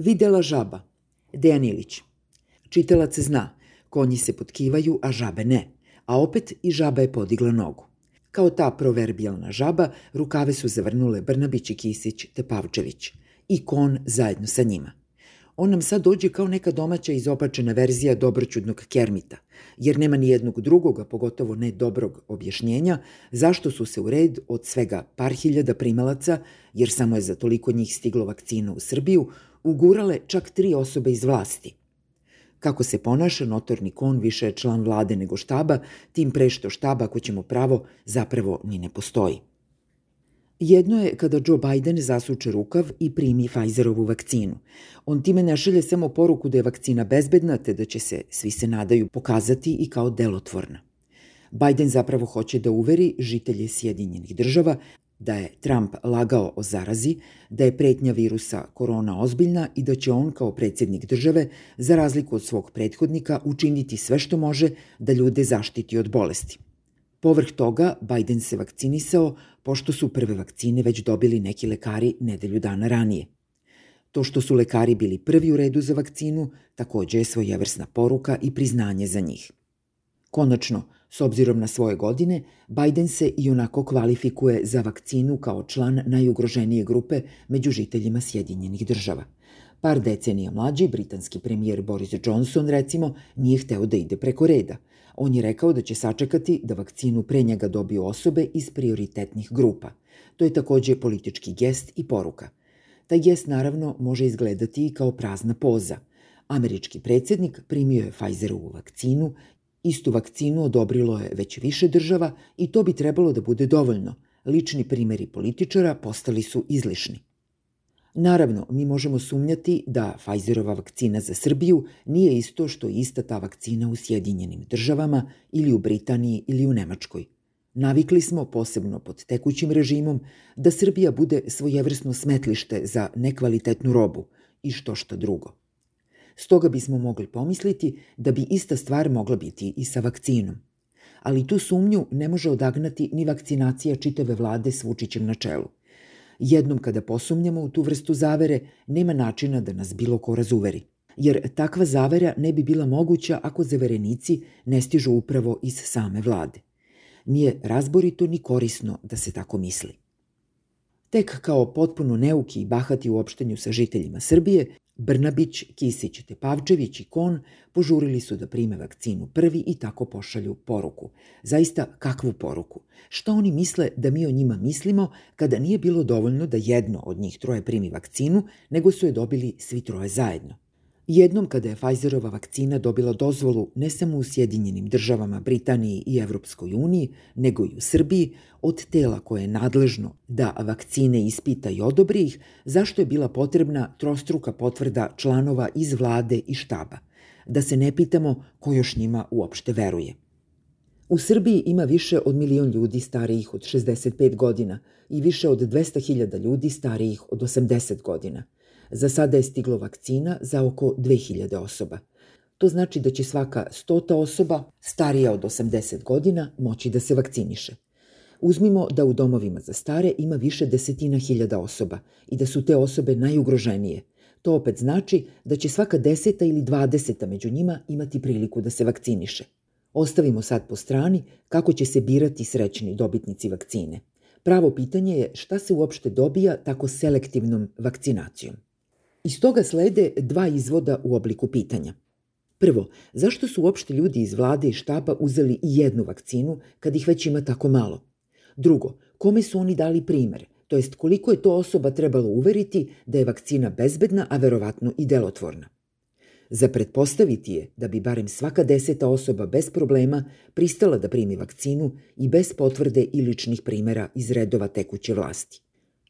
Videla žaba. Dejan Ilić. Čitalac zna, konji se potkivaju, a žabe ne. A opet i žaba je podigla nogu. Kao ta proverbijalna žaba, rukave su zavrnule Brnabić i Kisić te Pavčević. I kon zajedno sa njima. On nam sad dođe kao neka domaća izopačena verzija dobroćudnog kermita, jer nema ni jednog drugog, a pogotovo ne dobrog objašnjenja, zašto su se u red od svega par hiljada primalaca, jer samo je za toliko njih stiglo vakcina u Srbiju, ugurale čak tri osobe iz vlasti. Kako se ponaša, notorni kon više je član vlade nego štaba, tim pre što štaba, ako ćemo pravo, zapravo ni ne postoji. Jedno je kada Joe Biden zasuče rukav i primi Pfizerovu vakcinu. On time ne šalje samo poruku da je vakcina bezbedna, te da će se, svi se nadaju, pokazati i kao delotvorna. Biden zapravo hoće da uveri žitelje Sjedinjenih država da je Trump lagao o zarazi, da je pretnja virusa korona ozbiljna i da će on kao predsjednik države, za razliku od svog prethodnika, učiniti sve što može da ljude zaštiti od bolesti. Povrh toga, Biden se vakcinisao, pošto su prve vakcine već dobili neki lekari nedelju dana ranije. To što su lekari bili prvi u redu za vakcinu, takođe je svojevrsna poruka i priznanje za njih. Konačno, S obzirom na svoje godine, Biden se i onako kvalifikuje za vakcinu kao član najugroženije grupe među žiteljima Sjedinjenih država. Par decenija mlađi, britanski premijer Boris Johnson, recimo, nije hteo da ide preko reda. On je rekao da će sačekati da vakcinu pre njega dobiju osobe iz prioritetnih grupa. To je takođe politički gest i poruka. Taj gest naravno može izgledati i kao prazna poza. Američki predsednik primio je Pfizerovu vakcinu Istu vakcinu odobrilo je već više država i to bi trebalo da bude dovoljno. Lični primeri političara postali su izlišni. Naravno, mi možemo sumnjati da Pfizerova vakcina za Srbiju nije isto što je ista ta vakcina u Sjedinjenim državama ili u Britaniji ili u Nemačkoj. Navikli smo, posebno pod tekućim režimom, da Srbija bude svojevrsno smetlište za nekvalitetnu robu i što šta drugo. Stoga bismo mogli pomisliti da bi ista stvar mogla biti i sa vakcinom. Ali tu sumnju ne može odagnati ni vakcinacija čitave vlade s Vučićem na čelu. Jednom kada posumnjamo u tu vrstu zavere, nema načina da nas bilo ko razuveri. Jer takva zavera ne bi bila moguća ako zaverenici ne stižu upravo iz same vlade. Nije razborito ni korisno da se tako misli. Tek kao potpuno neuki i bahati u opštenju sa žiteljima Srbije, Brnabić, Kisić, Tepavčević i Kon požurili su da prime vakcinu prvi i tako pošalju poruku. Zaista, kakvu poruku? Šta oni misle da mi o njima mislimo kada nije bilo dovoljno da jedno od njih troje primi vakcinu, nego su je dobili svi troje zajedno? Jednom kada je Pfizerova vakcina dobila dozvolu ne samo u Sjedinjenim državama, Britaniji i Evropskoj uniji, nego i u Srbiji, od tela koje je nadležno da vakcine ispita i odobri ih, zašto je bila potrebna trostruka potvrda članova iz vlade i štaba? Da se ne pitamo ko još njima uopšte veruje. U Srbiji ima više od milion ljudi starijih od 65 godina i više od 200.000 ljudi starijih od 80 godina – Za sada je stiglo vakcina za oko 2000 osoba. To znači da će svaka stota osoba, starija od 80 godina, moći da se vakciniše. Uzmimo da u domovima za stare ima više desetina hiljada osoba i da su te osobe najugroženije. To opet znači da će svaka deseta ili dvadeseta među njima imati priliku da se vakciniše. Ostavimo sad po strani kako će se birati srećni dobitnici vakcine. Pravo pitanje je šta se uopšte dobija tako selektivnom vakcinacijom. Iz toga slede dva izvoda u obliku pitanja. Prvo, zašto su uopšte ljudi iz vlade i štaba uzeli i jednu vakcinu kad ih već ima tako malo? Drugo, kome su oni dali primer, to jest koliko je to osoba trebalo uveriti da je vakcina bezbedna, a verovatno i delotvorna? Za pretpostaviti je da bi barem svaka deseta osoba bez problema pristala da primi vakcinu i bez potvrde i ličnih primera iz redova tekuće vlasti.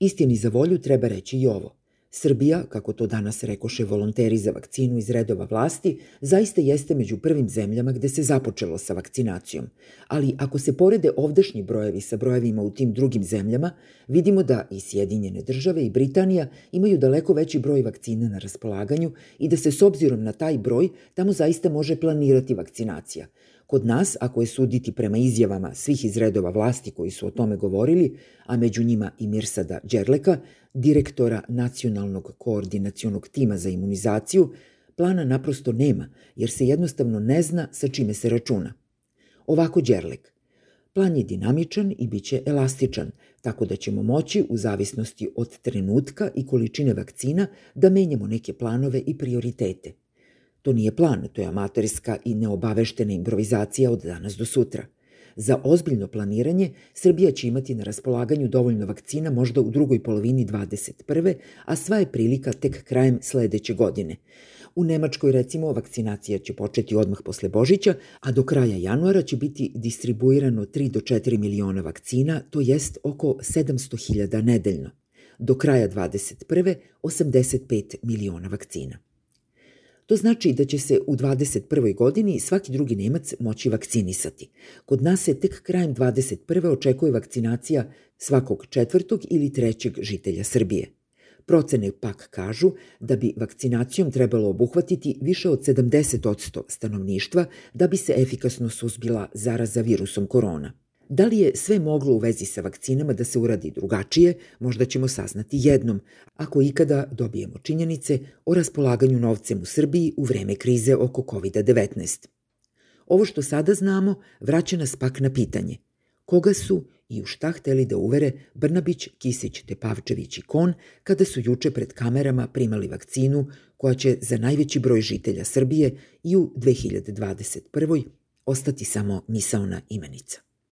Istini za volju treba reći i ovo. Srbija, kako to danas rekoše volonteri za vakcinu iz redova vlasti, zaista jeste među prvim zemljama gde se započelo sa vakcinacijom. Ali ako se porede ovdašnji brojevi sa brojevima u tim drugim zemljama, vidimo da i Sjedinjene države i Britanija imaju daleko veći broj vakcina na raspolaganju i da se s obzirom na taj broj tamo zaista može planirati vakcinacija. Kod nas, ako je suditi prema izjavama svih iz redova vlasti koji su o tome govorili, a među njima i Mirsada Đerleka, direktora Nacionalnog koordinacionog tima za imunizaciju, plana naprosto nema, jer se jednostavno ne zna sa čime se računa. Ovako Đerlek. Plan je dinamičan i bit će elastičan, tako da ćemo moći, u zavisnosti od trenutka i količine vakcina, da menjamo neke planove i prioritete. To nije plan, to je amatorska i neobaveštena improvizacija od danas do sutra. Za ozbiljno planiranje Srbija će imati na raspolaganju dovoljno vakcina možda u drugoj polovini 21. a sva je prilika tek krajem sledeće godine. U Nemačkoj, recimo, vakcinacija će početi odmah posle Božića, a do kraja januara će biti distribuirano 3 do 4 miliona vakcina, to jest oko 700.000 nedeljno. Do kraja 21. 85 miliona vakcina. To znači da će se u 21. godini svaki drugi Nemac moći vakcinisati. Kod nas se tek krajem 21. očekuje vakcinacija svakog četvrtog ili trećeg žitelja Srbije. Procene pak kažu da bi vakcinacijom trebalo obuhvatiti više od 70% stanovništva da bi se efikasno suzbila zaraza virusom korona. Da li je sve moglo u vezi sa vakcinama da se uradi drugačije, možda ćemo saznati jednom, ako ikada dobijemo činjenice o raspolaganju novcem u Srbiji u vreme krize oko COVID-19. Ovo što sada znamo vraća nas pak na pitanje koga su i u šta hteli da uvere Brnabić, Kisić, Tepavčević i Kon kada su juče pred kamerama primali vakcinu koja će za najveći broj žitelja Srbije i u 2021. ostati samo misaona imenica.